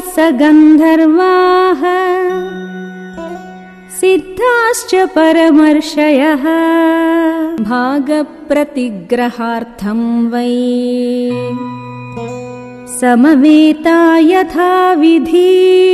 स गन्धर्वाः सिद्धाश्च परमर्षयः। भागप्रतिग्रहार्थं वै। समवेता यथाविधि